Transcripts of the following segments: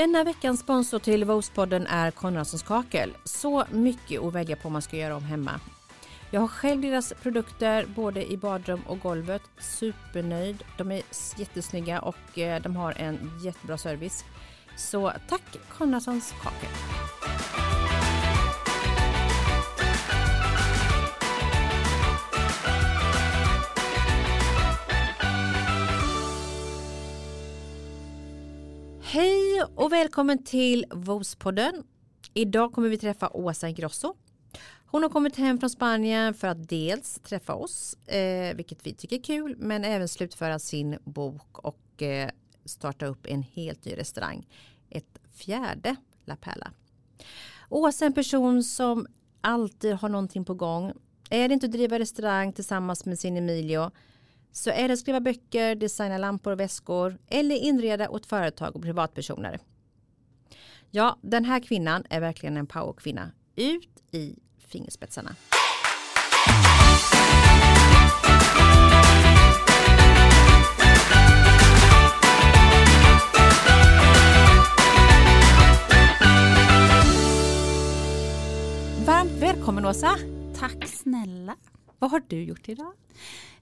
Denna veckans sponsor till Vospodden är Konradssons kakel. Så mycket att välja på om man ska göra om hemma. Jag har själv deras produkter både i badrum och golvet. Supernöjd. De är jättesnygga och eh, de har en jättebra service. Så tack Konradssons kakel. Hej och välkommen till Vospodden. Idag kommer vi träffa Åsa Ingrosso. Hon har kommit hem från Spanien för att dels träffa oss, eh, vilket vi tycker är kul, men även slutföra sin bok och eh, starta upp en helt ny restaurang. Ett fjärde La Perla. Åsa är en person som alltid har någonting på gång. Är det inte att driva restaurang tillsammans med sin Emilio så är det att skriva böcker, designa lampor och väskor eller inreda åt företag och privatpersoner. Ja, den här kvinnan är verkligen en powerkvinna. Ut i fingerspetsarna. Varmt välkommen Åsa. Tack snälla. Vad har du gjort idag?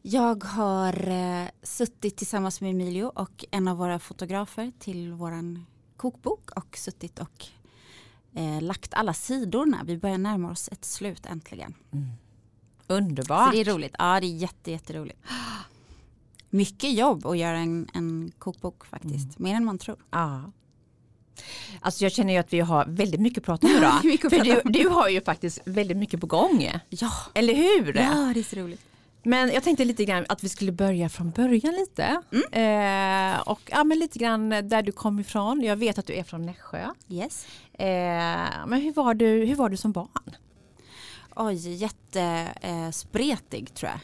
Jag har eh, suttit tillsammans med Emilio och en av våra fotografer till våran kokbok och suttit och eh, lagt alla sidorna. Vi börjar närma oss ett slut äntligen. Underbart. Så det är roligt. Ja, det är jätte, jätteroligt. Mycket jobb att göra en, en kokbok faktiskt. Mer än man tror. Ja. Alltså jag känner ju att vi har väldigt mycket att prata om idag. För du, du har ju faktiskt väldigt mycket på gång. Ja, Eller hur? ja det är så roligt. Men jag tänkte lite grann att vi skulle börja från början lite. Eh, och ja, men lite grann där du kom ifrån. Jag vet att du är från Nässjö. Yes. Eh, men hur var, du, hur var du som barn? Oj, jättespretig tror jag.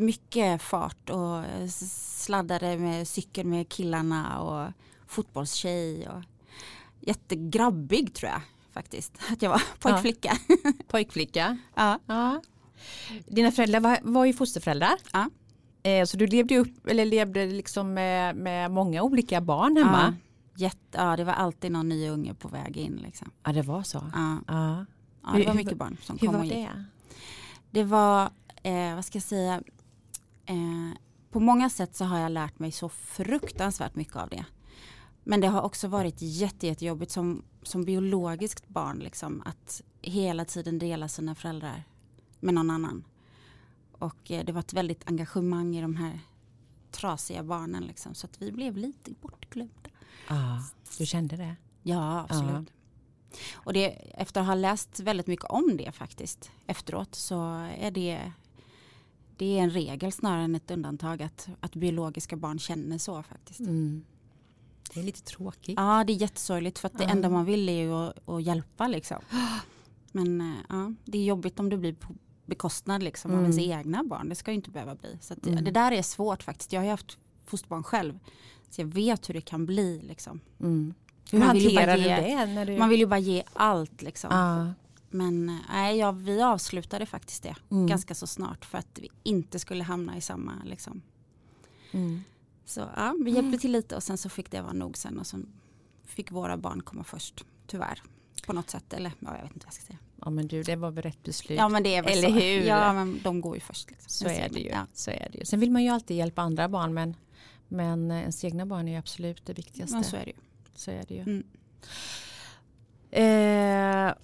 Mycket fart och eh, sladdade med cykel med killarna och fotbollstjej och jättegrabbig tror jag faktiskt. Att jag var pojkflicka. Pojkflicka. Ja. Ja. Dina föräldrar var, var ju fosterföräldrar. Ja. Eh, så du levde upp, eller levde liksom med, med många olika barn hemma. Ja. Jätte, ja, det var alltid någon ny unge på väg in. Liksom. Ja, det var så. Ja. Ja. Ja, det var hur- mycket barn som kom och gick. det? Det var, eh, vad ska jag säga, eh, på många sätt så har jag lärt mig så fruktansvärt mycket av det. Men det har också varit jätte, jättejobbigt som, som biologiskt barn liksom, att hela tiden dela sina föräldrar med någon annan. Och eh, det var ett väldigt engagemang i de här trasiga barnen liksom, så att vi blev lite bortglömda. Ja, du kände det? Ja, absolut. Och det, efter att ha läst väldigt mycket om det faktiskt efteråt så är det, det är en regel snarare än ett undantag att, att biologiska barn känner så faktiskt. Mm. Det är lite tråkigt. Ja, det är jättesorgligt för att det Ja. enda man vill är ju att, att hjälpa liksom. Men eh, ja, det är jobbigt om det blir bekostnad liksom av Mm. ens egna barn. Det ska ju inte behöva bli. Så att det, Mm. det där är svårt faktiskt. Jag har ju haft fosterbarn själv. Så jag vet hur det kan bli liksom. Mm. Hur Man hanterar du ge- det? När du... Man vill ju bara ge allt liksom. ja. Men nej, ja, vi avslutade faktiskt det Mm. ganska så snart för att vi inte skulle hamna i samma liksom. Mm. Så ja, vi hjälpte till lite och sen så fick det vara nog sen och sen fick våra barn komma först, tyvärr. På något sätt, eller ja, jag vet inte vad jag ska säga. Ja men du, det var väl rätt beslut. Ja men det är väl Eller så. hur? Ja men de går ju först. Liksom. Så är det ju. Ja. Så är det ju. Sen vill man ju alltid hjälpa andra barn men, men eh, ens egna barn är ju absolut det viktigaste. Men så är det ju. Så är det ju. Mm. Eh,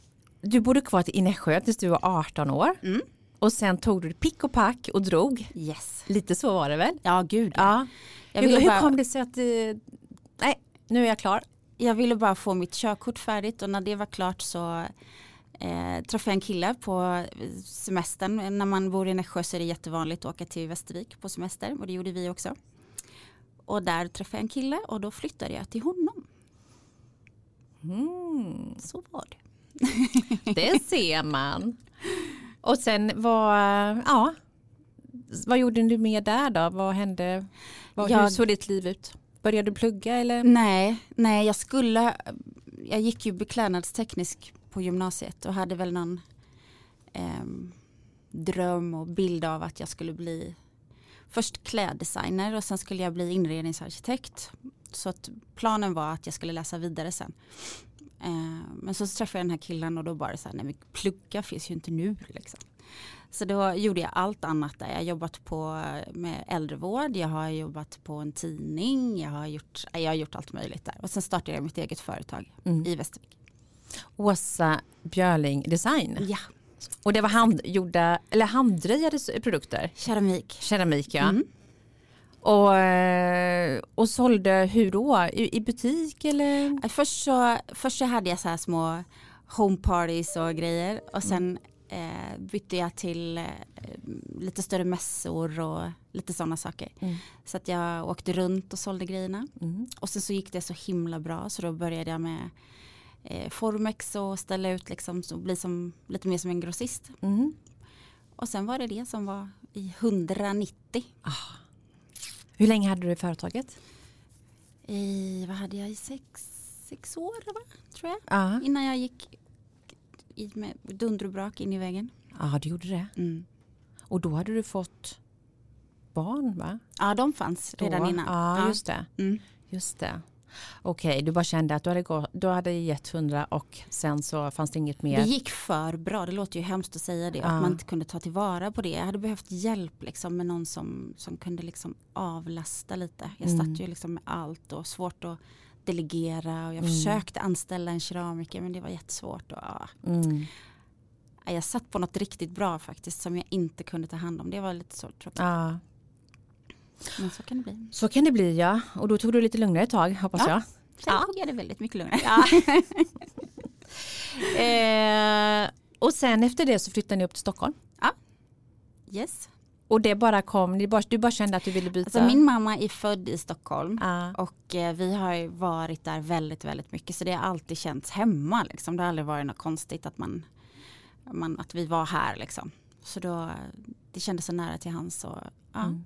du bodde kvar i Nässjö tills du var 18 år. Mm. Och sen tog du pick och pack och drog. Yes. Lite så var det väl? Ja gud. Ja. Hur, hur bara, kom det sig att... eh, nej, nu är jag klar. jag ville bara få mitt körkort färdigt och när det var klart så eh, träffade en kille på semestern. När man bor i Nässjö så är det jättevanligt att åka till Västervik på semester och det gjorde vi också. Och där träffade jag en kille och då flyttade jag till honom. Mm, Så var det. det ser man. Och sen vad, ja, vad gjorde du mer där då? Vad hände? Vad, Hur Jag- såg ditt liv ut? Började du plugga eller? Nej, nej jag skulle, jag gick ju beklädnadsteknisk på gymnasiet och hade väl någon ehm, dröm och bild av att jag skulle bli först kläddesigner och sen skulle jag bli inredningsarkitekt. Så att planen var att jag skulle läsa vidare sen. Eh, men så träffade jag den här killen och då bara så här, nej men plugga finns ju inte nu liksom. Så då gjorde jag allt annat där. Jag har jobbat på med äldrevård, jag har jobbat på en tidning, jag har gjort, jag har gjort allt möjligt där. Och sen startade jag mitt eget företag Mm. i Västervik. Åsa Björling Design. Ja, Och det var handgjorda, eller handdrejade produkter. keramik. Keramik ja. Mm. Och, eh, och sålde hur då? I, i butik eller? Eh, Först så, först så hade jag så här små home parties och grejer och sen eh, bytte jag till eh, lite större mässor och lite sådana saker. Mm. Så att jag åkte runt och sålde grejerna. Mm. Och sen så gick det så himla bra så då började jag med eh, Formex och ställa ut liksom så bli som, lite mer som en grossist. Mm. Och sen var det det som var i 190. Hur länge hade du i företaget? I, vad hade jag i sex, sex år va? tror jag. Ja, Innan jag gick i, med dunder och brak in i väggen. ja du gjorde det. Mm. Och då hade du fått barn va? Ja, de fanns redan Då. innan. Ja, just det. Mm. Just det. Okej, du bara kände att du hade, gått, du hade gett hundra och sen så fanns det inget mer. Det gick för bra, det låter ju hemskt att säga det, Ja. att man inte kunde ta tillvara på det. Jag hade behövt hjälp liksom, med någon som, som kunde liksom avlasta lite. Jag Mm. satt ju liksom med allt och svårt att delegera och jag Mm. försökte anställa en keramiker men det var jättesvårt. Och, ja. Mm. Ja, Jag satt på något riktigt bra faktiskt som jag inte kunde ta hand om. Det var lite så tråkigt. Ja, Men så kan det bli. så kan det bli ja. Och då tog du lite lugnare ett tag hoppas Ja. jag. Sen Ja. tog jag det väldigt mycket lugnare. Eh, och sen efter det så flyttade ni upp till Stockholm. Yes. Och det bara kom, ni bara, du bara kände att du ville byta? Alltså min mamma är född i Stockholm. Ja. Och eh, vi har ju varit där väldigt, väldigt mycket. Så det har alltid känts hemma. Liksom. Det har aldrig varit något konstigt att, man, man, att vi var här. Liksom. Så då, det kändes så nära till hans. Och, ja. Mm.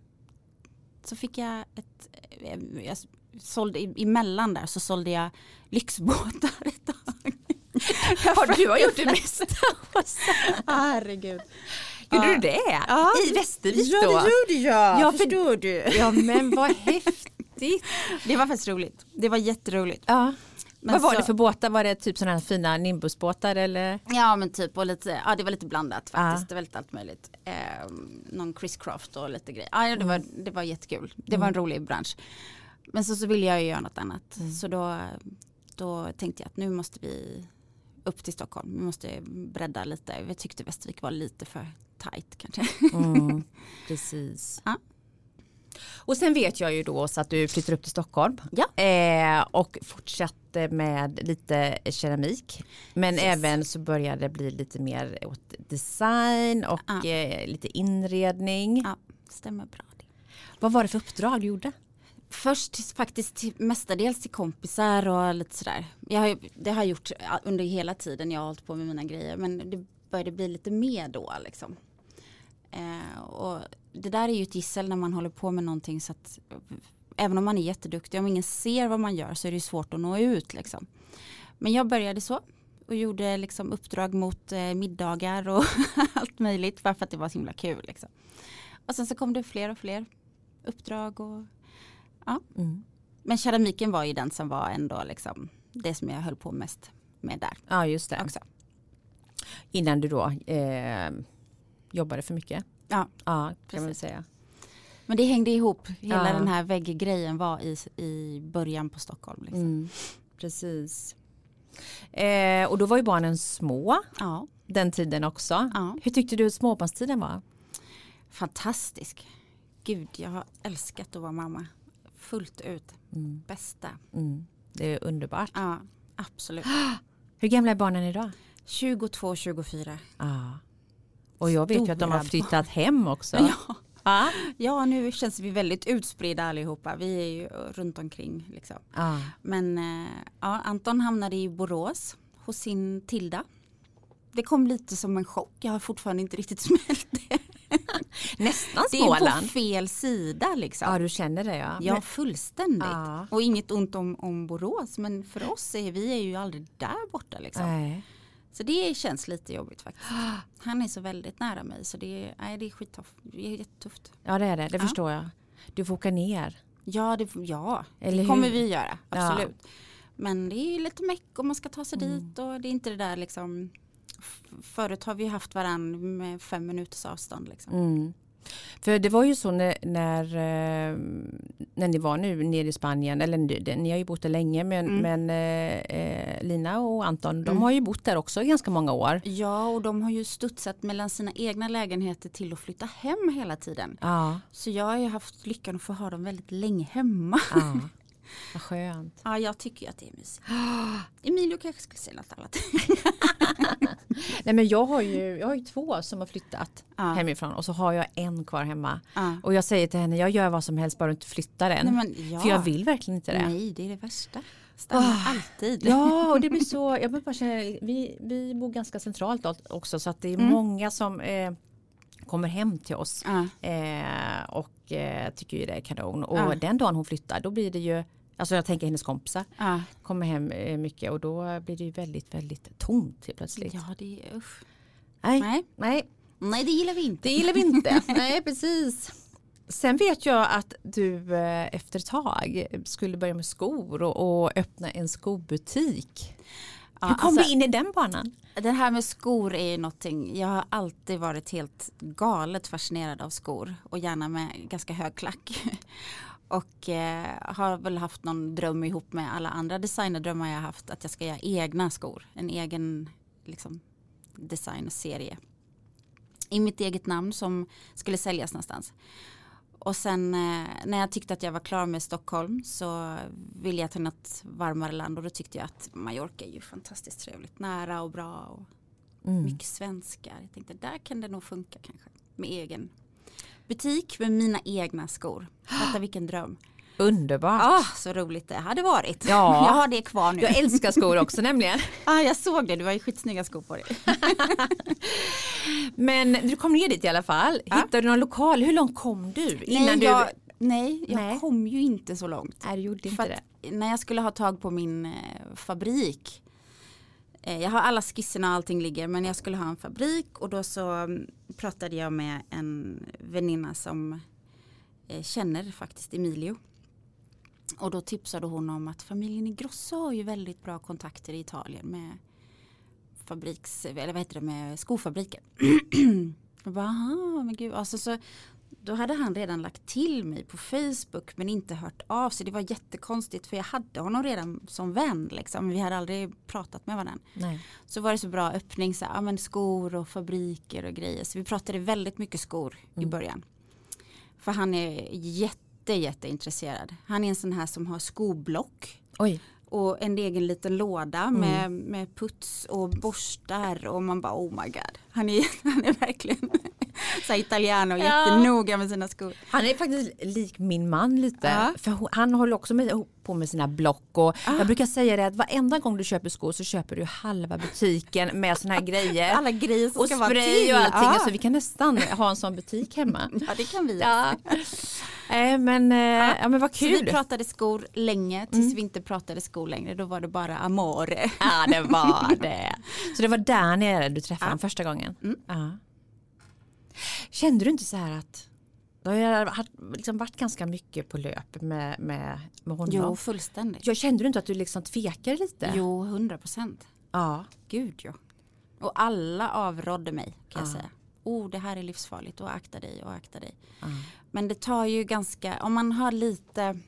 Så fick jag ett, eh, jag sålde, emellan där så sålde jag lyxbåtar ett tag. Har du har gjort det mesta? Herregud. Gjorde Ja. du det? Ja. I Västervik då? gjorde jag. Ja, för- förstår du. Ja men vad häftigt. Det var faktiskt roligt. Det var jätteroligt. Ja. Men vad var så- det för båtar? Var det typ sådana här fina nimbusbåtar eller? Ja men typ och lite, ja det var lite blandat faktiskt. Ja. Det var lite allt möjligt. Eh, någon Chris och lite grejer. Ja det var, det var jättekul. Det var en rolig bransch. Men så, så ville jag ju göra något annat. Så då, då tänkte jag att nu måste vi upp till Stockholm. Vi måste bredda lite. Jag tyckte Västervik var lite för tajt kanske. Mm, precis. Ja. Och sen vet jag ju då så att du flyttar upp till Stockholm Ja. eh, och fortsatte med lite keramik. Men Yes. även så började det bli lite mer åt design och Ja. eh, lite inredning. Ja, stämmer bra det. Vad var det för uppdrag du gjorde? Först faktiskt till, mestadels till kompisar och lite sådär. Jag har, det har jag gjort under hela tiden jag har hållit på med mina grejer. Men det började bli lite mer då liksom. Eh, och det där är ju ett gissel när man håller på med någonting så att även om man är jätteduktig, om ingen ser vad man gör så är det ju svårt att nå ut liksom. Men jag började så och gjorde liksom uppdrag mot eh, middagar och allt möjligt bara för att det var så himla kul liksom. Och sen så kom det fler och fler uppdrag och Mm. men keramiken var ju den som var ändå liksom det som jag höll på mest med där Ja just det. också. Innan du då eh, jobbade för mycket. Ja, Ja kan man Precis. säga. men det hängde ihop. Hela Ja. den här vägggrejen var i, i början på Stockholm. Liksom. Mm, precis. Eh, och då var ju barnen små Ja, den tiden också. ja, Hur tyckte du småbarnstiden var? fantastisk. Gud, jag har älskat att vara mamma. Fullt ut. Mm, Bästa. mm, det är underbart. Ja, absolut. Hur gamla är barnen idag? 22, 24. Ja. Och jag vet ju att de har flyttat hem också. Ja. Va? ja, nu känns vi väldigt utspridda allihopa. Vi är ju runt omkring. Liksom. Ja. Men eh, ja, Anton hamnade i Borås hos sin Tilda. Det kom lite som en chock. Jag har fortfarande inte riktigt smält det. Nästan Det är på Småland. fel sida liksom. Ja du känner det ja. Ja, Men- fullständigt. Ja. Och inget ont om, om Borås, men för oss är vi är ju aldrig där borta liksom. Nej. Så det känns lite jobbigt faktiskt. Han är så väldigt nära mig så det är, nej, det är skittufft. Det är jättetufft. Ja det är det, det Ja. förstår jag. Du får åka ner. Ja, det, ja. Eller det hur? kommer vi göra. Ja. Absolut. Men det är ju lite meck om man ska ta sig Mm. dit och det är inte det där liksom. Förut har vi haft varann med fem minuters avstånd. Liksom. Mm. För det var ju så när, när, eh, när ni var nu nere i Spanien, eller ni, ni har ju bott där länge men, Mm. men eh, eh, Lina och Anton de Mm. har ju bott där också i ganska många år. Ja, och de har ju studsat mellan sina egna lägenheter till att flytta hem hela tiden. Ja, Så jag har ju haft lyckan att få ha dem väldigt länge hemma. ja. vad skönt. Ja, jag tycker att det är mysigt. Emilio kanske skulle säga något annat. Nej, men jag, har ju, jag har ju två som har flyttat Ja. hemifrån och så har jag en kvar hemma. Ja. Och jag säger till henne, jag gör vad som helst bara du inte flyttar den. Nej, men, ja. För jag vill verkligen inte det. Nej, det är det värsta. Stanna Ah. alltid. Ja, och det blir så, jag bara känner, vi, vi bor ganska centralt också så att det är Mm. många som eh, kommer hem till oss Ja. eh, och eh, tycker ju det är kanon. Och den dagen hon flyttar då blir det ju, alltså jag tänker hennes kompisar Ja. kommer hem eh, mycket och då blir det ju väldigt, väldigt tomt helt plötsligt. ja, det är usch. Nej, Nej. nej, Nej, det gillar vi inte. det gillar vi inte. nej, precis. Sen vet jag att du eh, efter ett tag skulle börja med skor och, och öppna en skobutik. Ja, Hur kom alltså- du in i den banan? Det här med skor är ju någonting, jag har alltid varit helt galet fascinerad av skor och gärna med ganska hög klack. Och eh, har väl haft någon dröm ihop med alla andra designerdrömmar jag haft att jag ska göra egna skor. En egen liksom, designserie. I mitt eget namn som skulle säljas någonstans. Och sen eh, när jag tyckte att jag var klar med Stockholm så ville jag till något varmare land och då tyckte jag att Mallorca är ju fantastiskt trevligt. Nära och bra och Mm. mycket svenskar. Jag tänkte där kan det nog funka kanske. Med egen butik med mina egna skor. Fatta vilken dröm. Underbart. Ah, så roligt det hade varit. Ja. Jag har det kvar nu. Jag älskar skor också nämligen. ah, jag såg det, du har ju skitsnygga skor på dig. Men du kom ner dit i alla fall. Hittade du någon lokal? Hur långt kom du? Innan nej, du... jag, nej, jag Nej. kom ju inte så långt. Nej, du gjorde inte det. när jag skulle ha tag på min eh, fabrik. Eh, jag har alla skisserna och allting ligger men jag skulle ha en fabrik och då så mm, pratade jag med en väninna som eh, känner faktiskt Emilio. Och då tipsade hon om att familjen Ingrosso har ju väldigt bra kontakter i Italien med fabriks, eller vad heter det, med skofabriker. jag bara, aha, men gud, alltså så då hade han redan lagt till mig på Facebook men inte hört av sig. Det var jättekonstigt för jag hade honom redan som vän. Liksom. Vi hade aldrig pratat med varandra. Nej. Så var det så bra öppning, så, här, ja, men skor och fabriker och grejer. Så vi pratade väldigt mycket skor i Mm. början. För han är jätte, jätteintresserad. Han är en sån här som har skoblock. Oj. Och en egen liten låda Mm. med, med puts och borstar och man bara oh my god. Han är, han är verkligen så här italiano Ja. jättenoga med sina skor. Han är faktiskt lik min man lite. Ja. För han håller också med, på med sina block. Och Jag brukar säga det att varenda gång du köper skor så köper du halva butiken med såna här grejer. Alla grejer som och ska vara till. och allting. Ja. Alltså, vi kan nästan ha en sån butik hemma. ja det kan vi. Ja. Nej, men, eh, ja, men vad Så vi kul. pratade skor länge tills vi inte pratade skor längre. Då var det bara amore. Ja det var det. Så det var där nere du träffade Ja. honom första gången? Mm. Ja. Kände du inte så här att det har liksom varit ganska mycket på löp med, med, med honom? Jo fullständigt. Jag kände du inte att du liksom tvekade lite? Jo hundra procent. Ja. Gud ja. Och alla avrådde mig kan jag Ja. säga. Oh det här är livsfarligt och akta dig och akta dig. Ja. Men det tar ju ganska, om man har lite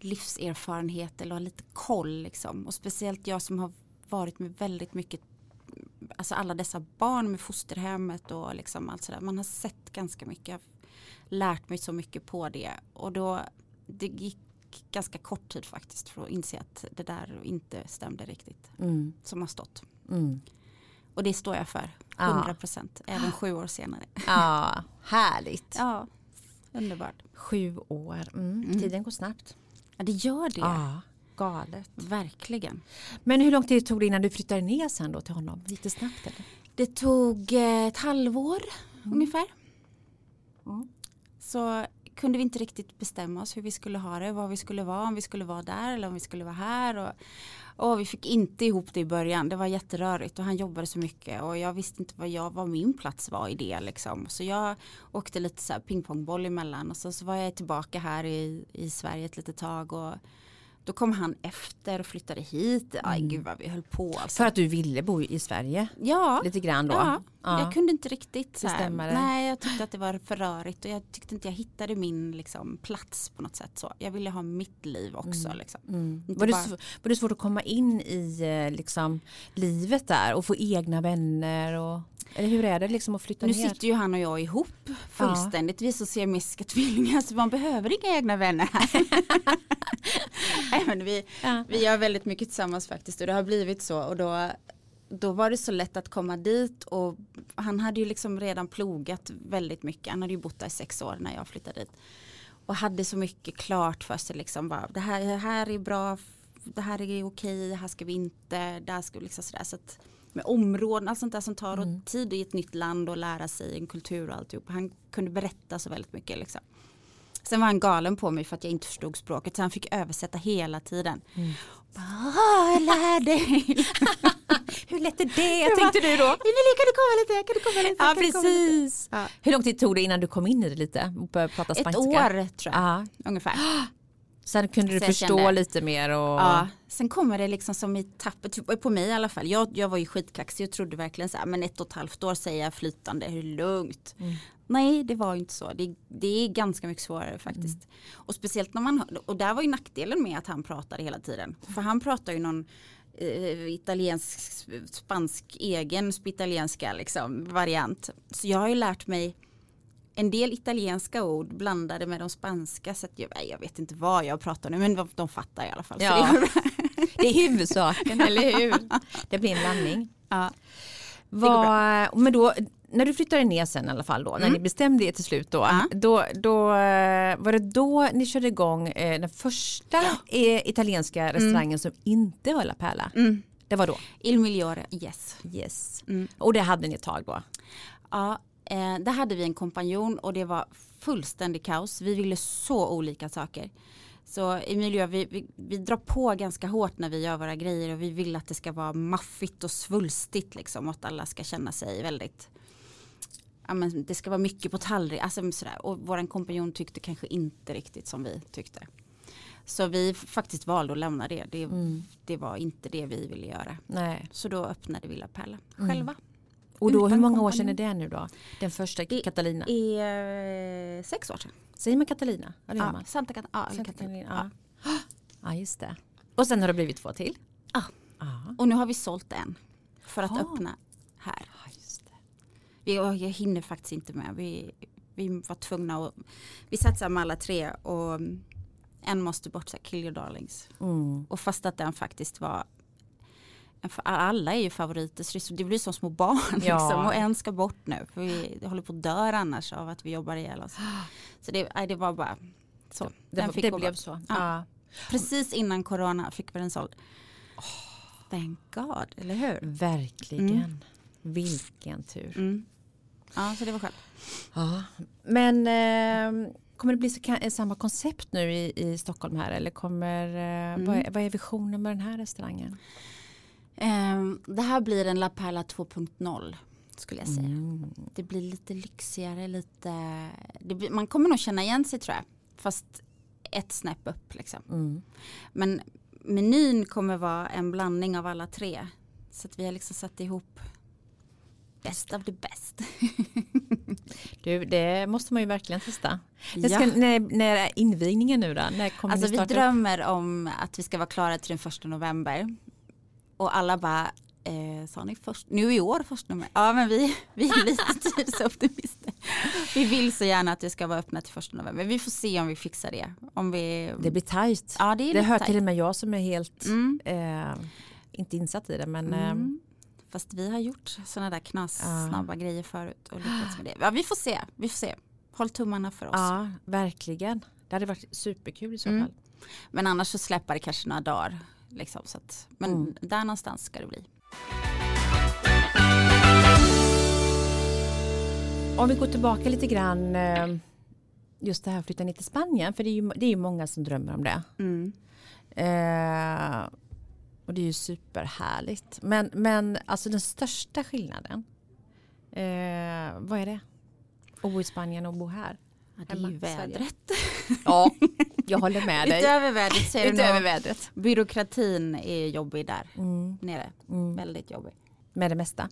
livserfarenhet eller har lite koll liksom. Och speciellt jag som har varit med väldigt mycket, alltså alla dessa barn med fosterhemmet och liksom allt sådär. Man har sett ganska mycket, jag har lärt mig så mycket på det. Och då, det gick ganska kort tid faktiskt för att inse att det där inte stämde riktigt. Mm. Som har stått. Mm. Och det står jag för, Ja. 100 procent, även sju år senare. ja, härligt. Ja, underbart. Sju år, mm. Mm. tiden går snabbt. Ja, det gör det. Ja, galet. Verkligen. Men hur lång tid tog det innan du flyttade ner sen då till honom? Gick det snabbt eller? Det tog eh, ett halvår ungefär. Mm. Så kunde vi inte riktigt bestämma oss hur vi skulle ha det, var vi skulle vara, om vi skulle vara där eller om vi skulle vara här. Och, Och vi fick inte ihop det i början. Det var jätterörigt och han jobbade så mycket och jag visste inte vad, jag, vad min plats var i det. Liksom. Så jag åkte lite så här pingpongboll emellan och så, så var jag tillbaka här i, i Sverige ett litet tag. Och, då kom han efter och flyttade hit. Aj Mm. gud vad vi höll på. Alltså. För att du ville bo i Sverige ja, lite grann då? ja, Ja. jag kunde inte riktigt. Så här. Nej, jag tyckte att det var för rörigt och jag tyckte inte jag hittade min liksom, plats på något sätt. Så. Jag ville ha mitt liv också. Mm. Liksom. Mm. Var, det bara- var det svårt att komma in i eh, liksom, livet där och få egna vänner? Och, eller hur är det liksom att flytta Nu ner? sitter ju han och jag ihop fullständigt. Vi är så siamesiska tvillingar så man behöver inga egna vänner här. Men vi, Ja. vi gör väldigt mycket tillsammans faktiskt och det har blivit så och då, då var det så lätt att komma dit och han hade ju liksom redan plogat väldigt mycket. Han hade ju bott där i sex år när jag flyttade dit. Och hade så mycket klart för sig liksom bara det här, det här är bra, det här är okej, här ska vi inte, där ska vi liksom sådär. Så att med områden, allt sånt där som tar Mm. tid i ett nytt land och lära sig en kultur och alltihop. Han kunde berätta så väldigt mycket liksom. Sen var han galen på mig för att jag inte förstod språket så han fick översätta hela tiden. Mm. Bara, jag lär dig. Hur lätt är det Jag tänkte du då? Kan du komma lite, kan du komma lite? Ja precis. Ja. Hur lång tid tog det innan du kom in i det lite och började prata Ett spanska? år tror jag, Ja. ungefär. Sen kunde du jag förstå kände- lite mer och Ja, sen kommer det liksom som i tappet, typ på mig i alla fall. Jag, jag var ju skitkaxig och trodde verkligen så här, men ett och ett halvt år säger jag flytande, hur lugnt. Mm. Nej, det var ju inte så. Det, det är ganska mycket svårare faktiskt. Mm. Och speciellt när man, och där var ju nackdelen med att han pratade hela tiden. För han pratar ju någon eh, italiensk, spansk, egen italienska liksom, variant. Så jag har ju lärt mig en del italienska ord blandade med de spanska. Så att jag, jag vet inte vad jag pratar nu, men de, de fattar i alla fall. Ja. det är bra. det är huvudsaken, eller hur? Det blir en blandning. Ja. Vad, men då, när du flyttade ner sen i alla fall då, när Mm. ni bestämde er till slut då, Ja. då, då eh, var det då ni körde igång eh, den första eh, italienska restaurangen som inte var La Perla? Mm. Det var då? Il migliore, yes. Yes. Mm. Och det hade ni ett tag då? Ja, eh, där hade vi en kompanjon och det var fullständig kaos. Vi ville så olika saker. Så Emilio, vi, vi, vi drar på ganska hårt när vi gör våra grejer och vi vill att det ska vara maffigt och svulstigt liksom och att alla ska känna sig väldigt Ja, men det ska vara mycket på tallrik, alltså sådär. och vår kompanjon tyckte kanske inte riktigt som vi tyckte. Så vi faktiskt valde att lämna det. Det, Mm. det var inte det vi ville göra. Nej. Så då öppnade vi La Perla Mm. själva. Och då, hur många år kompanjon. sedan är det nu då? Den första Det Catalina? är eh, sex år sedan. Säger man Catalina? Ja, det Ja, man. Santa Cat- ja, Santa Catalina. Ja. ja, just det. Och sen har det blivit två till? Ja. Ja, Och nu har vi sålt en för att Ah. öppna här. Ja, just det. Vi, och jag hinner faktiskt inte med. Vi, vi var tvungna att, vi satsar med alla tre och mm, en måste bort, så kill your darlings. Mm. Och fast att den faktiskt var alla är ju favoriter så det, det blir som små barn Ja. liksom. och en ska bort nu för vi det håller på att dö annars av att vi jobbar ihjäl oss. Så det, det var bara så. Det, Den fick det gå blev så? Ja. Ja. Precis innan corona fick vi den såld. Thank God, eller hur? Verkligen. Mm. Vilken tur. Mm. Ja, så det var skönt. Ja. Men eh, kommer det bli så, ka- samma koncept nu i, i Stockholm här eller kommer, eh, Mm. vad, är, vad är visionen med den här restaurangen? Ehm, det här blir en La Perla 2.0 skulle jag säga. Mm. Det blir lite lyxigare, lite... Blir, man kommer nog känna igen sig tror jag. Fast ett snäpp upp liksom. Mm. Men menyn kommer vara en blandning av alla tre. Så att vi har liksom satt ihop best of the best. Du, det måste man ju verkligen testa. När, ska, Ja. när, när är invigningen nu då? När kommer Alltså vi drömmer om att vi ska vara klara till den första november. Och alla bara, eh, sa ni först, nu i år första november? Ja men vi, vi är lite tidsoptimister. Vi vill så gärna att det ska vara öppnat till första november. Vi får se om vi fixar det. Om vi, Det blir tajt. ja det är Det hör tajt. till och med jag som är helt Mm. eh, inte insatt i det men eh, Mm. Fast vi har gjort sådana där knas, Ja. snabba grejer förut och lyckats med det. Ja, vi får se, vi får se. Håll tummarna för oss. ja, verkligen. Det hade varit superkul i så Mm. fall. Men annars så släpper det kanske några dagar. Liksom, så att, men Mm. där någonstans ska det bli. Om vi går tillbaka lite grann eh, just det här flytta ner till Spanien för det är ju, det är ju många som drömmer om det. Mm. Eh, Och det är ju superhärligt. Men, men alltså den största skillnaden, eh, vad är det? Att bo i Spanien och bo här? Ja, det är ju vädret. Ja, jag håller med dig. Utöver vädret så är det Utöver nog, vädret. byråkratin är jobbig där Mm, nere. mm. Väldigt jobbig. Med det mesta.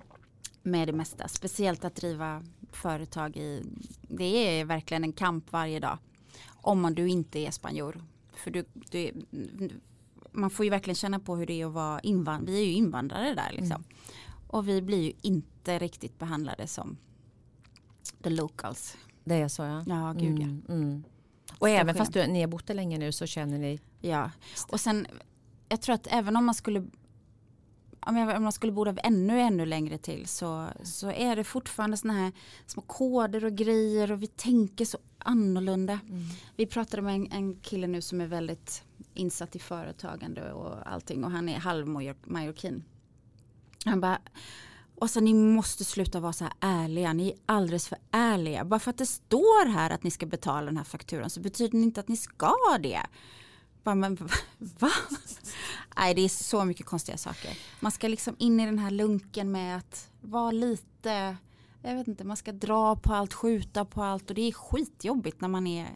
Med det mesta. Speciellt att driva företag i, det är verkligen en kamp varje dag. Om man du inte är spanjor. För du, du man får ju verkligen känna på hur det är att vara invandrare. Vi är ju invandrare där liksom. Mm. Och vi blir ju inte riktigt behandlade som the locals. Det är så ja. Ja, gud ja. Mm, mm. Och även skillnad. fast du, ni har bott där länge nu så känner ni Ja, och sen jag tror att även om man skulle om man skulle bo där ännu ännu längre till så, så är det fortfarande såna här små koder och grejer och vi tänker så annorlunda. Vi pratade med en, en kille nu som är väldigt insatt i företagande och allting och han är halvmajorkin. Han bara så ni måste sluta vara så här ärliga, ni är alldeles för ärliga. Bara för att det står här att ni ska betala den här fakturan så betyder det inte att ni ska det. Bara, men va? Nej det är så mycket konstiga saker. Man ska liksom in i den här lunken med att vara lite, jag vet inte, man ska dra på allt, skjuta på allt och det är skitjobbigt när man är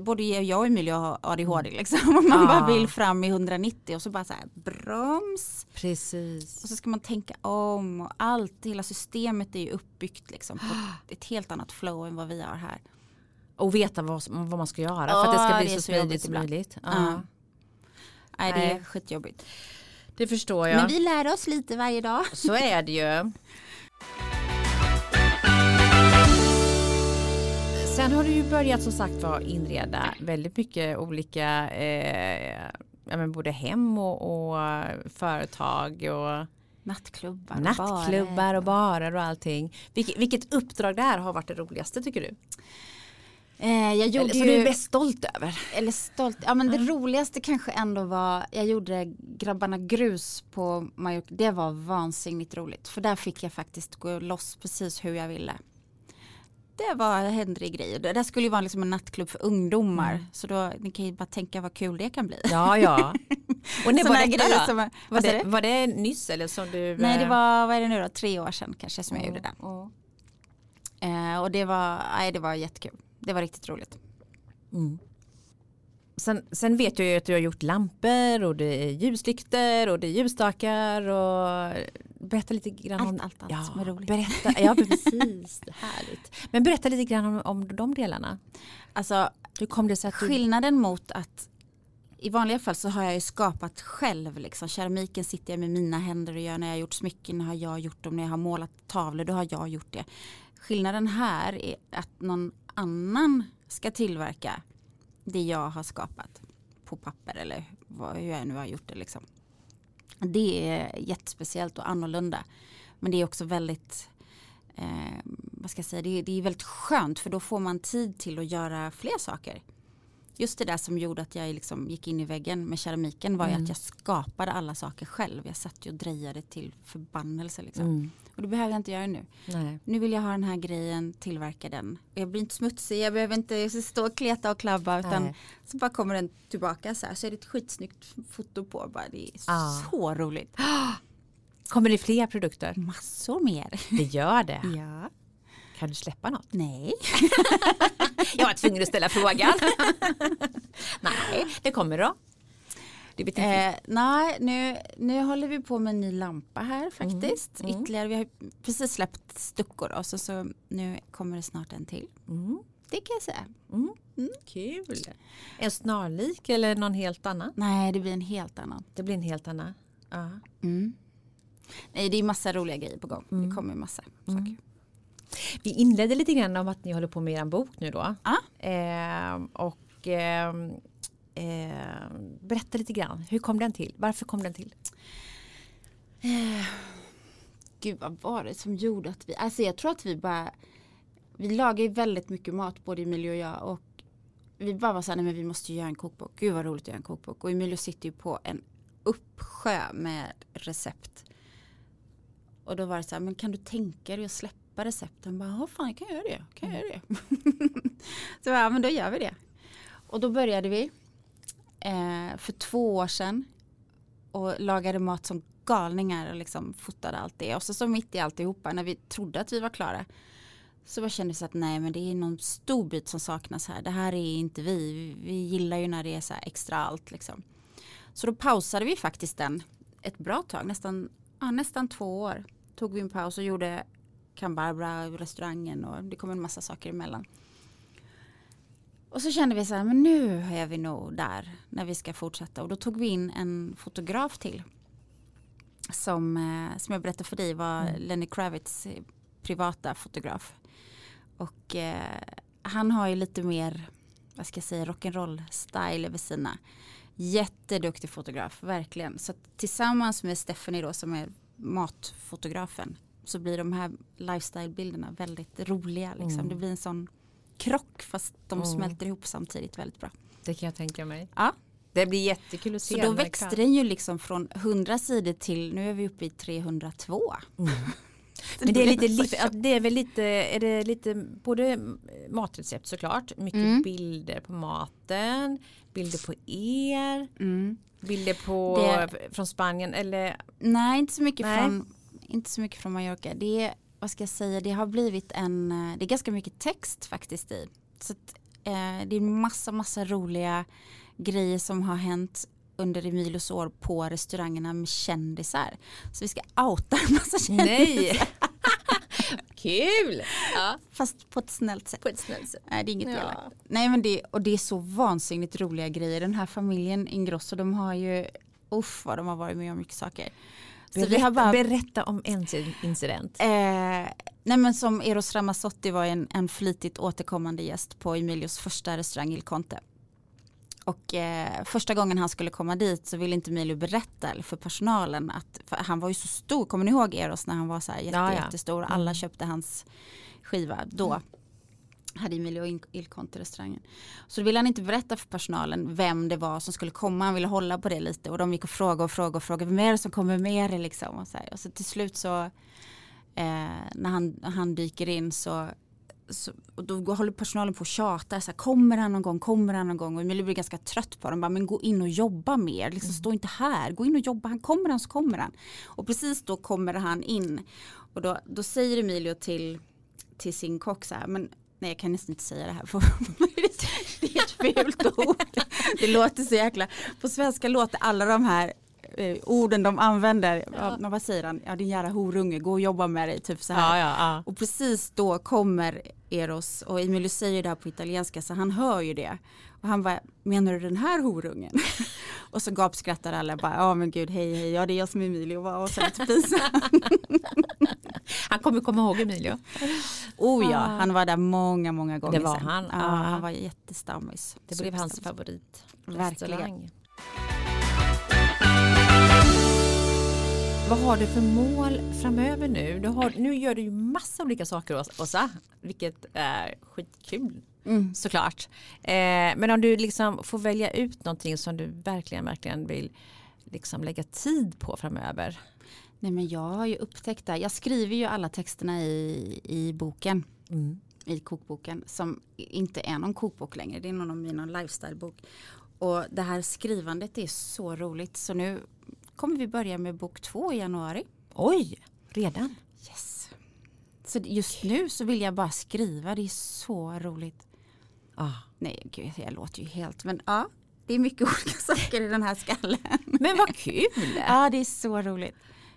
Både jag och Emilia har ADHD liksom. Och man Ja. bara vill fram i 190 och så bara så här broms. precis. Och så ska man tänka om och allt, hela systemet är ju uppbyggt liksom på ett helt annat flow än vad vi har här. Och veta vad, vad man ska göra Ja, för att det ska det bli är så så smidigt som möjligt. Ja. Ja. Nej det är skitjobbigt. Det förstår jag. Men vi lär oss lite varje dag. Så är det ju. Sen har du ju börjat som sagt var inreda väldigt mycket olika, eh, ja, men både hem och, och företag och Nattklubbar och nattklubbar barer. och barer och allting. Vilket, vilket uppdrag det här har varit det roligaste tycker du? Eh, jag gjorde Eller, som du är bäst stolt över? eller stolt, ja men det roligaste kanske ändå var, jag gjorde Grabbarna Grus på Mallorca, det var vansinnigt roligt. För där fick jag faktiskt gå loss precis hur jag ville. Det var, hände det grejer. Det där skulle ju vara liksom en nattklubb för ungdomar. Mm. Så då, ni kan ju bara tänka vad kul det kan bli. Ja, ja. Och när var detta då? som- Var det, var det nyss eller som du? Nej det eh, var, vad är det nu då, tre år sedan kanske som jag gjorde det. Eh, och det var, nej det var jättekul. Det var riktigt roligt. Mm. Sen, sen vet jag ju att du har gjort lampor och det är ljuslyktor och det är ljusstakar och berätta lite grann Allt, om allt, allt ja, som är roligt. Berätta, ja precis, härligt. Men berätta lite grann om, om de delarna. Alltså Hur kom det sig att du... skillnaden mot att i vanliga fall så har jag ju skapat själv. Liksom. Keramiken sitter jag med mina händer och gör. När jag har gjort smycken har jag gjort dem. När jag har målat tavlor då har jag gjort det. Skillnaden här är att någon annan ska tillverka det jag har skapat på papper eller vad, hur jag nu har gjort det. Liksom. Det är jättespeciellt och annorlunda. Men det är också väldigt eh, vad ska jag säga, det, är- det är väldigt skönt för då får man tid till att göra fler saker. Just det där som gjorde att jag liksom gick in i väggen med keramiken var ju Mm. att jag skapade alla saker själv. Jag satt ju och drejade till förbannelse. Liksom. Mm. Och det behöver jag inte göra nu. Nej. Nu vill jag ha den här grejen, tillverka den. Jag blir inte smutsig, jag behöver inte stå och kleta och klabba utan Nej. så bara kommer den tillbaka så här. Så är det ett skitsnyggt foto på. Bara. Det är Ah. så roligt. Kommer det fler produkter? Massor mer. Det gör det. Ja. Kan du släppa något? Nej. Jag var tvungen att ställa frågan. Nej, det kommer då. Eh, nej, nu, nu håller vi på med en ny lampa här faktiskt. Mm. Ytterligare, vi har precis släppt stuckor och så, så nu kommer det snart en till. Mm. Det kan jag säga. Mm. Kul. En snarlik eller någon helt annan? Nej, det blir en helt annan. Det blir en helt annan. Ja. Mm. Nej, det är massa roliga grejer på gång. Mm. Det kommer massa Mm. saker. Vi inledde lite grann om att ni håller på med er bok nu då. Ja. Eh, och eh, eh, berätta lite grann. Hur kom den till? Varför kom den till? Gud, vad var det som gjorde att vi... Alltså jag tror att vi bara... Vi lagar ju väldigt mycket mat, både Emilio och jag. Och vi bara var så här, nej men vi måste ju göra en kokbok. Gud vad roligt att göra en kokbok. Och Emilio sitter ju på en uppsjö med recept. Och då var det så här, men kan du tänka dig att släppa recepten? Bara, ja fan jag kan göra det. Kan jag göra det? så ja, men då gör vi det. Och då började vi eh, för två år sedan. och lagade mat som galningar och liksom fotade allt det. Och så, så mitt i alltihopa när vi trodde att vi var klara så bara kändes att nej men det är någon stor bit som saknas här. Det här är inte vi. Vi gillar ju när det är så här extra allt liksom. Så då pausade vi faktiskt den ett bra tag, nästan, ja, nästan två år. Tog vi en paus och gjorde Can Barbara, restaurangen och det kom en massa saker emellan. Och så kände vi så här, men nu är vi nog där när vi ska fortsätta. Och då tog vi in en fotograf till. Som, eh, som jag berättade för dig var mm. Lenny Kravitz privata fotograf. Och eh, han har ju lite mer, vad ska jag säga, rock'n'roll style över sina. Jätteduktig fotograf, verkligen. Så tillsammans med Stephanie då som är matfotografen så blir de här lifestyle-bilderna väldigt roliga. Liksom. Mm. Det blir en sån krock fast de mm. smälter ihop samtidigt väldigt bra. Det kan jag tänka mig. Ja. Det blir jättekul att se. Så då växte den ju liksom från 100 sidor till nu är vi uppe i 302. Mm. Men det är, lite, det är väl lite, är det lite både matrecept såklart, mycket mm. bilder på maten, bilder på er, mm. bilder på, det, från Spanien eller? Nej, inte så mycket nej. från inte så mycket från Mallorca. Det är, vad ska jag säga, det har blivit en, det är ganska mycket text faktiskt i. Så att, eh, det är massa, massa roliga grejer som har hänt under Emilios år på restaurangerna med kändisar. Så vi ska outa en massa kändisar. Nej! Kul! Ja. Fast på ett snällt sätt. På ett snällt sätt. Nej det är inget ja. elakt. Nej men det, och det är så vansinnigt roliga grejer. Den här familjen Ingrosso de har ju, uff vad de har varit med om mycket saker. Berätta, vi har bara, berätta om en incident. Eh, nej men som Eros Ramazzotti var en, en flitigt återkommande gäst på Emilios första restaurang Il Conte. Och eh, första gången han skulle komma dit så ville inte Emilio berätta för personalen att för han var ju så stor, kommer ni ihåg Eros när han var så här jätte, ja, ja. jättestor alla mm. köpte hans skiva då. Mm. Hade Emilio Il Conte restaurangen. Så då ville han inte berätta för personalen vem det var som skulle komma. Han ville hålla på det lite och de gick och frågade och frågade och frågade. Vem är det som kommer med det liksom? Och så, och så till slut så eh, när han, han dyker in så så, och då håller personalen på att tjata, så här, kommer han någon gång, kommer han någon gång och Emilie blir ganska trött på dem, bara, men gå in och jobba mer, liksom, mm. stå inte här, gå in och jobba, han kommer han så kommer han. Och precis då kommer han in och då, då säger Emilio till, till sin kock så här, men nej jag kan nästan inte säga det här, det är ett fult ord. Det låter så jäkla, på svenska låter alla de här eh, orden de använder. Ja. Ja, vad säger han? Ja din jävla horunge, gå och jobba med dig. Typ så här. Ja, ja, och precis då kommer Eros och Emilio säger det här på italienska så han hör ju det. Och han bara, menar du den här horungen? och så gapskrattar alla bara, ja men gud hej hej, ja det är jag som är Emilio. Och så lite pinsamt. han kommer komma ihåg Emilio. Oh ja, han var där många många gånger. Det var sen. han. Ja, han var jättestammis. Det blev hans favorit. Verkligen. Vad har du för mål framöver nu? Du har, nu gör du ju massa olika saker Åsa, vilket är skitkul mm. såklart. Eh, men om du liksom får välja ut någonting som du verkligen, verkligen vill liksom lägga tid på framöver? Nej men jag har ju upptäckt det. Jag skriver ju alla texterna i, i boken. Mm. I kokboken som inte är någon kokbok längre. Det är någon av mina lifestylebok. Och det här skrivandet är så roligt. Så nu kommer vi börja med bok två i januari. Oj, redan? Yes. Så just nu så vill jag bara skriva, det är så roligt. Ah. Nej, gud, jag låter ju helt, men ja, det är mycket olika saker i den här skallen. Men vad kul! ja, det är så roligt.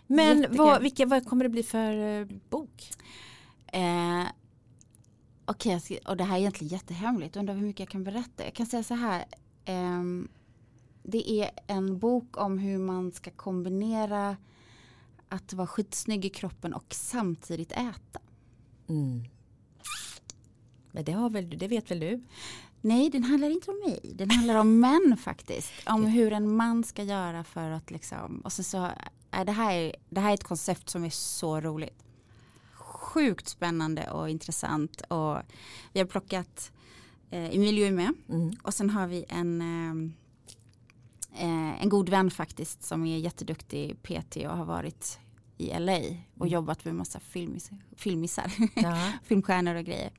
Men vad, vilka, vad kommer det bli för uh, bok? Eh, Okej, okay, och det här är egentligen jättehemligt. Undrar hur mycket jag kan berätta. Jag kan säga så här. Eh, det är en bok om hur man ska kombinera att vara skitsnygg i kroppen och samtidigt äta. Mm. Men det, har väl, det vet väl du? Nej, den handlar inte om mig. Den handlar om män faktiskt. Om hur en man ska göra för att liksom. Och så, så är det, här, det här är ett koncept som är så roligt. Sjukt spännande och intressant. Och vi har plockat eh, Emilio är med. Mm. Och sen har vi en eh, eh, en god vän faktiskt som är jätteduktig PT och har varit i LA och mm. jobbat med massa filmis, filmisar, ja. filmstjärnor och grejer.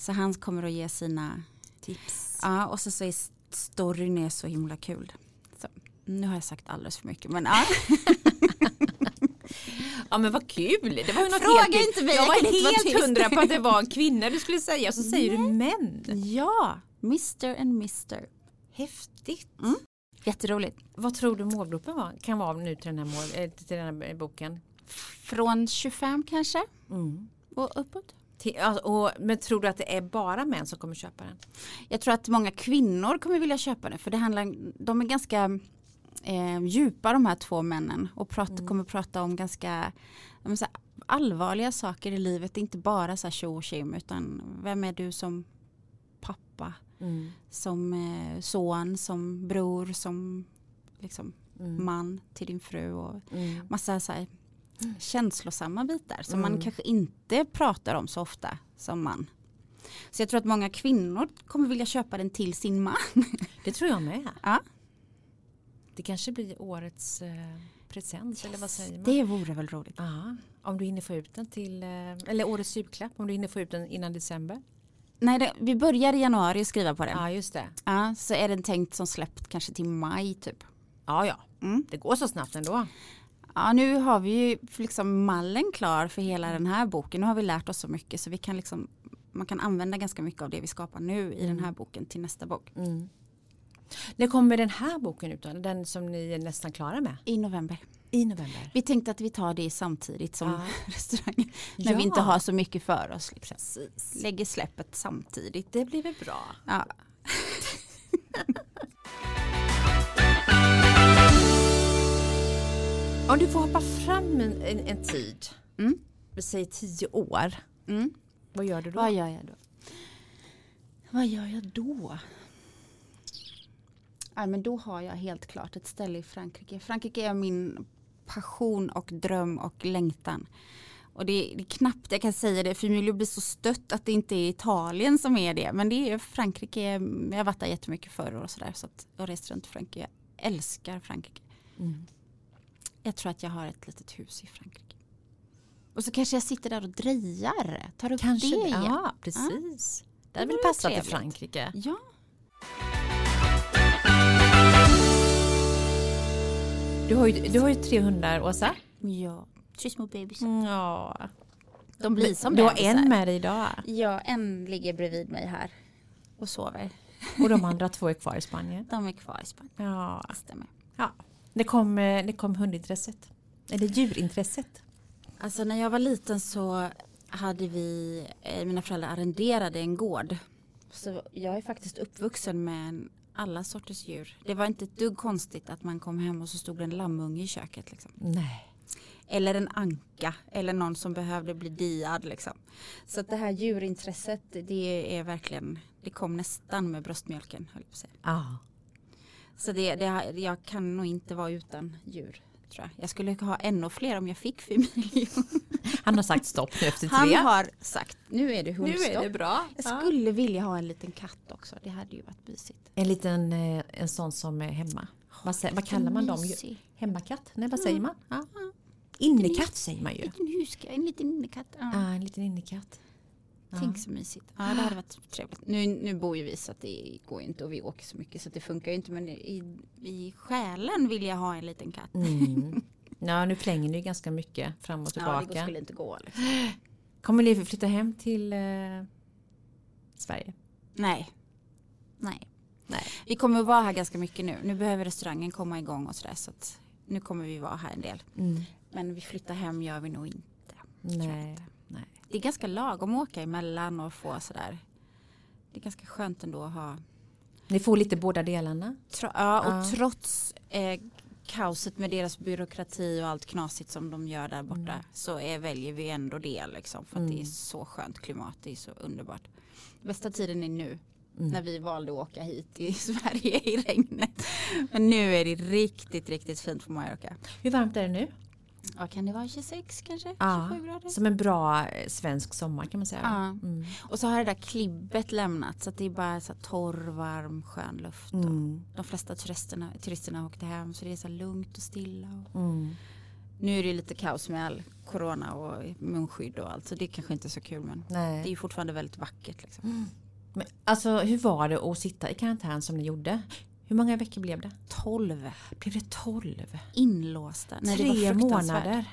Så han kommer att ge sina tips. Ja, och så, så är storyn är så himla kul. Så, Nu har jag sagt alldeles för mycket men ja. Ja men vad kul. Det var ju något Fråga helt inte mig, Jag jag var helt tyst. hundra på att det var en kvinna du skulle säga så säger du män. ja, Mr and Mr. Häftigt. Mm. Jätteroligt. Vad tror du målgruppen var, kan vara nu till den här, mål, eh, till den här boken? Från 25 kanske Mm. och uppåt. Alltså, och, men tror du att det är bara män som kommer köpa den? Jag tror att många kvinnor kommer vilja köpa det för det handlar, de är ganska eh, djupa de här två männen och prat, kommer prata om ganska här, allvarliga saker i livet. Inte bara så här tjo och tjim utan vem är du som pappa, som eh, son, som bror, som liksom, Mm. man till din fru och Mm. massa så här, känslosamma bitar som man Mm. kanske inte pratar om så ofta som man. Så jag tror att många kvinnor kommer vilja köpa den till sin man. Det tror jag med. Ja. Det kanske blir årets eh, present eller vad säger man? Det vore väl roligt. Ja, om du hinner få ut den till, eh, eller årets julklapp om du hinner få ut den innan december. Nej, det, vi börjar i januari skriva på den. Ja. Ja just det. så är den tänkt som släppt kanske till maj typ. Ja ja, Mm. det går så snabbt ändå. Ja, nu har vi ju liksom mallen klar för hela den här boken. Nu har vi lärt oss så mycket så vi kan liksom man kan använda ganska mycket av det vi skapar nu i den här boken till nästa bok. Mm. När kommer den här boken ut då? Den som ni är nästan klara med? I november. I november. Vi tänkte att vi tar det samtidigt som Ja. restaurangen. När Ja. vi inte har så mycket för oss. Liksom. Precis. Lägger släppet samtidigt. Det blir väl bra. Ja. Om du får hoppa fram en, en, en tid, Mm. vi säger tio år, Mm. vad gör du då? Vad gör jag då? Vad gör jag då? Ja, men då har jag helt klart ett ställe i Frankrike. Frankrike är min passion och dröm och längtan. Och det är, det är knappt jag kan säga det för Emilio blir så stött att det inte är Italien som är det. Men det är Frankrike, jag har varit där jättemycket förr och sådär. Så att jag har rest runt Frankrike. Jag älskar Frankrike. Mm. Jag tror att jag har ett litet hus i Frankrike. Och så kanske jag sitter där och drejar. Tar upp Kanske det igen. ja precis. Det hade väl passat trevligt. Frankrike. Ja. Du har ju, du har ju tre hundar Åsa. Ja. Tre små bebisar. Ja. De blir som Du har en med dig idag Ja, en ligger bredvid mig här och sover. och de andra två är kvar i Spanien. De är kvar i Spanien. Ja. Stämmer. ja. Det, kom, eh, det kom hundintresset. Eller djurintresset. Alltså när jag var liten så hade vi, eh, mina föräldrar arrenderade en gård. Så jag är faktiskt uppvuxen med alla sorters djur. Det var inte ett dugg konstigt att man kom hem och så stod det en lammunge i köket. Liksom. Nej. Eller en anka eller någon som behövde bli diad. Liksom. Så det här djurintresset det är verkligen, det kom nästan med bröstmjölken. Höll jag på att säga. Ja. Så det, det, jag kan nog inte vara utan djur. Tror jag. jag skulle ha ännu fler om jag fick Emilio. Han har sagt stopp nu efter tre. Han har sagt nu är det hundstopp. bra. Jag skulle vilja ha en liten katt också. Det hade ju varit mysigt. En liten eh, en sån som är hemma. Vad, vad kallar man dem? Mysig. Hemmakatt? Nej vad säger man? Ja. Innekatt säger man En ju. liten huskatt, en liten innekatt. Ja. Ja, en liten innekatt. Tänk så mysigt. Ja, det hade varit trevligt. Nu, nu bor ju vi så att det går ju inte och vi åker så mycket så det funkar ju inte. Men i, i själen vill jag ha en liten katt. Mm. Ja, nu flänger ni ganska mycket fram och Ja, tillbaka. det skulle inte gå. Liksom. Kommer ni flytta hem till eh, Sverige? Nej. Nej. Nej. Vi kommer att vara här ganska mycket nu. Nu behöver restaurangen komma igång och sådär. Så att nu kommer vi vara här en del. Men vi flyttar hem gör vi nog inte. Nej. Det är ganska lagom att åka emellan och få sådär. Det är ganska skönt ändå att ha. Ni får lite båda delarna. Tro, ja, och Ja. trots eh, kaoset med deras byråkrati och allt knasigt som de gör där borta. Mm. Så är, väljer vi ändå det liksom. För att det är så skönt klimat. Det är så underbart. Bästa tiden är nu. Mm. När vi valde att åka hit till Sverige i regnet. Men nu är det riktigt, riktigt fint på Mallorca. Hur varmt är det nu? Ja, kan det vara 26 kanske? Ja, 27 grader? Som en bra eh, svensk sommar kan man säga. Ja. Mm. Och så har det där klibbet lämnat så att det är bara så torr, varm, skön luft. Och Mm. de flesta turisterna, turisterna åkte hem så det är så lugnt och stilla. Och Mm. nu är det lite kaos med all corona och munskydd och allt så det är kanske inte är så kul men det är Nej. fortfarande väldigt vackert. Liksom. Men, alltså hur var det att sitta i karantän som ni gjorde? Hur många veckor blev det? 12 Blev det 12? inlåsta. Nej, Tre månader.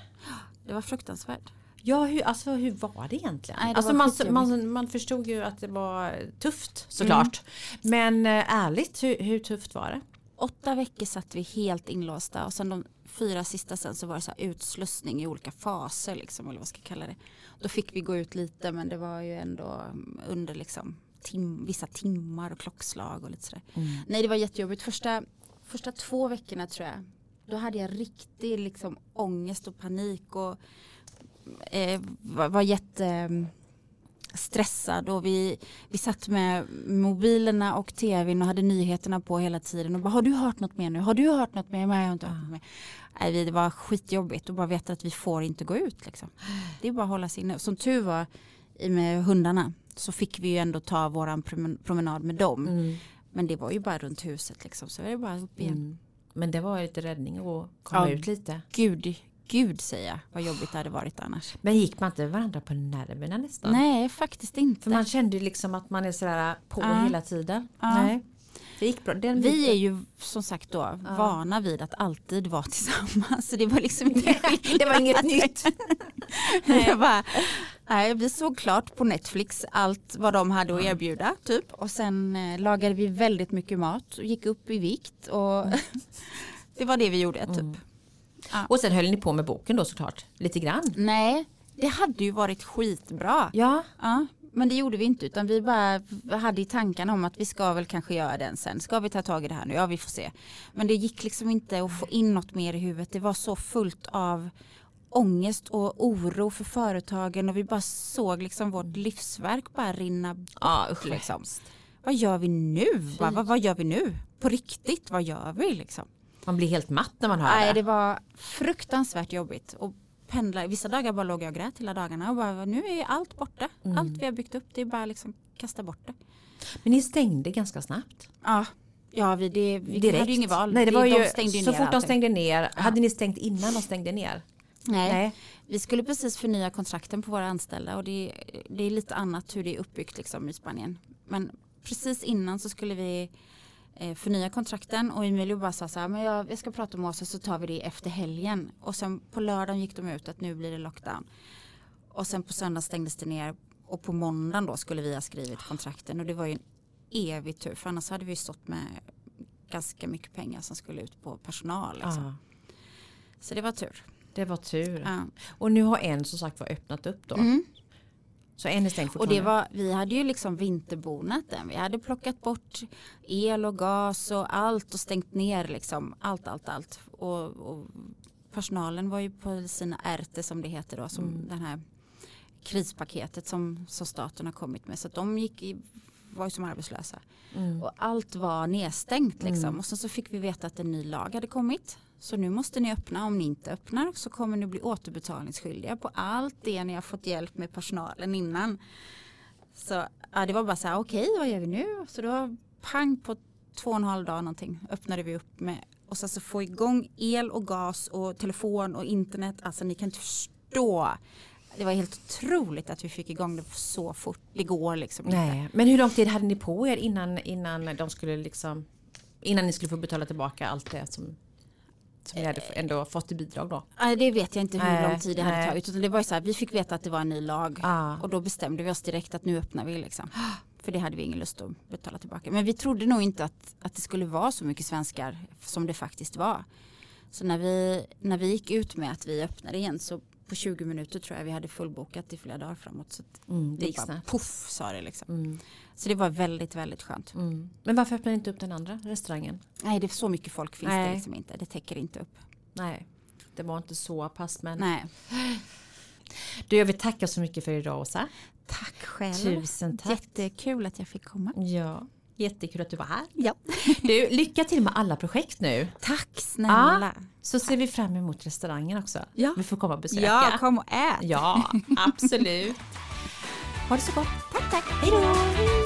Det var fruktansvärt. Ja, hur, alltså, hur var det egentligen? Nej, det alltså, man, man, man förstod ju att det var tufft såklart. Men eh, ärligt, hur, hur tufft var det? Åtta veckor satt vi helt inlåsta och sen de fyra sista sen så var det så utslussning i olika faser liksom, eller vad jag ska kalla det. Då fick vi gå ut lite men det var ju ändå under liksom tim, vissa timmar och klockslag och lite sådär. Nej det var jättejobbigt. Första, första två veckorna tror jag då hade jag riktig liksom ångest och panik och eh, var, var jätte eh, stressad och vi, vi satt med mobilerna och tvn och hade nyheterna på hela tiden och bara har du hört något mer nu? Har du hört något mer? Nej, jag har inte hört något mer. Nej, det var skitjobbigt och bara veta att vi får inte gå ut liksom. Det är bara att hålla sig inne. Som tur var med hundarna så fick vi ju ändå ta våran promen- promenad med dem. Men det var ju bara runt huset liksom så det är bara upp igen. Mm. Men det var lite räddning att komma Ja. ut lite. Gud, gud säger jag vad jobbigt det hade varit annars. Men gick man inte varandra på nerverna nästan? Nej, faktiskt inte. För man kände ju liksom att man är sådär på Ja. hela tiden. Ja. Nej. Det gick bra. Den Vi biten- är ju som sagt då vana vid att alltid vara tillsammans. Så det var liksom inget Det var inget nytt. Jag bara, nej, vi såg klart på Netflix allt vad de hade att erbjuda typ. Och sen eh, lagade vi väldigt mycket mat och gick upp i vikt. Och det var det vi gjorde typ. Och sen höll ni på med boken då såklart. Lite grann. Nej, det hade ju varit skitbra. Ja. Ja, men det gjorde vi inte utan vi bara hade i tankarna om att vi ska väl kanske göra den sen. Ska vi ta tag i det här nu? Ja, vi får se. Men det gick liksom inte att få in något mer i huvudet. Det var så fullt av ångest och oro för företagen och vi bara såg liksom vårt livsverk bara rinna bort. Ja, usch, liksom. Vad gör vi nu? Vad, vad, vad gör vi nu? På riktigt, vad gör vi liksom? Man blir helt matt när man hör Nej, det. det var fruktansvärt jobbigt. Och pendla. Vissa dagar bara låg jag och grät hela dagarna och bara nu är allt borta. Mm. Allt vi har byggt upp det är bara liksom kasta bort det. Men ni stängde ganska snabbt. Ja, ja vi, det, vi hade ju inget val. Nej, det var de ju, så fort de stängde ner. Hade ni stängt innan de stängde ner? Nej. Nej. Vi skulle precis förnya kontrakten på våra anställda och det, det är lite annat hur det är uppbyggt liksom i Spanien. Men precis innan så skulle vi eh, förnya kontrakten och Emilio bara sa så här, men jag, jag ska prata med oss så tar vi det efter helgen. Och sen på lördagen gick de ut att nu blir det lockdown. Och sen på söndag stängdes det ner och på måndagen då skulle vi ha skrivit kontrakten och det var ju en evig tur för annars hade vi stått med ganska mycket pengar som skulle ut på personal. Liksom. Så det var tur. Det var tur. Ja. Och nu har en som sagt var öppnat upp då. Mm. Så en är stängt Och det var, vi hade ju liksom vinterbonat den. Vi hade plockat bort el och gas och allt och stängt ner liksom allt, allt, allt. Och, och personalen var ju på sina ärte som det heter då, som Mm. den här krispaketet som, som staten har kommit med. Så de gick i, var ju som arbetslösa. Mm. Och allt var nedstängt liksom. Och sen så fick vi veta att en ny lag hade kommit. Så nu måste ni öppna. Om ni inte öppnar så kommer ni bli återbetalningsskyldiga på allt det ni har fått hjälp med personalen innan. Så ja, det var bara så här, okej vad gör vi nu? Så då pang på två och en halv dag någonting öppnade vi upp med. Och så få igång el och gas och telefon och internet. Alltså ni kan inte förstå. Det var helt otroligt att vi fick igång det så fort. Det går liksom inte. Nej, men hur lång tid hade ni på er innan, innan de skulle liksom innan ni skulle få betala tillbaka allt det som, som ni hade ändå fått i bidrag då? Nej, det vet jag inte hur Nej, lång tid det hade nej. tagit. Utan det var ju så här, vi fick veta att det var en ny lag. Ja. Och då bestämde vi oss direkt att nu öppnar vi liksom. För det hade vi ingen lust att betala tillbaka. Men vi trodde nog inte att, att det skulle vara så mycket svenskar som det faktiskt var. Så när vi, när vi gick ut med att vi öppnade igen så på 20 minuter tror jag vi hade fullbokat i flera dagar framåt. Så att Mm, det det gick snabbt. puff sa det liksom. Mm. Så det var väldigt, väldigt skönt. Mm. Men varför öppnar inte upp den andra restaurangen? Nej, det är så mycket folk finns Nej. det liksom inte. Det täcker inte upp. Nej, det var inte så pass men Nej. du jag vill tacka så mycket för idag Åsa. Tack själv. Tusen tack. Jättekul att jag fick komma. Ja, jättekul att du var här. Ja. Du, lycka till med alla projekt nu. Tack snälla. Så ser vi fram emot restaurangen också. Ja. Vi får komma och besöka. Ja, kom och ät. Ja, absolut. Ha det så gott. Tack, tack. Hej då.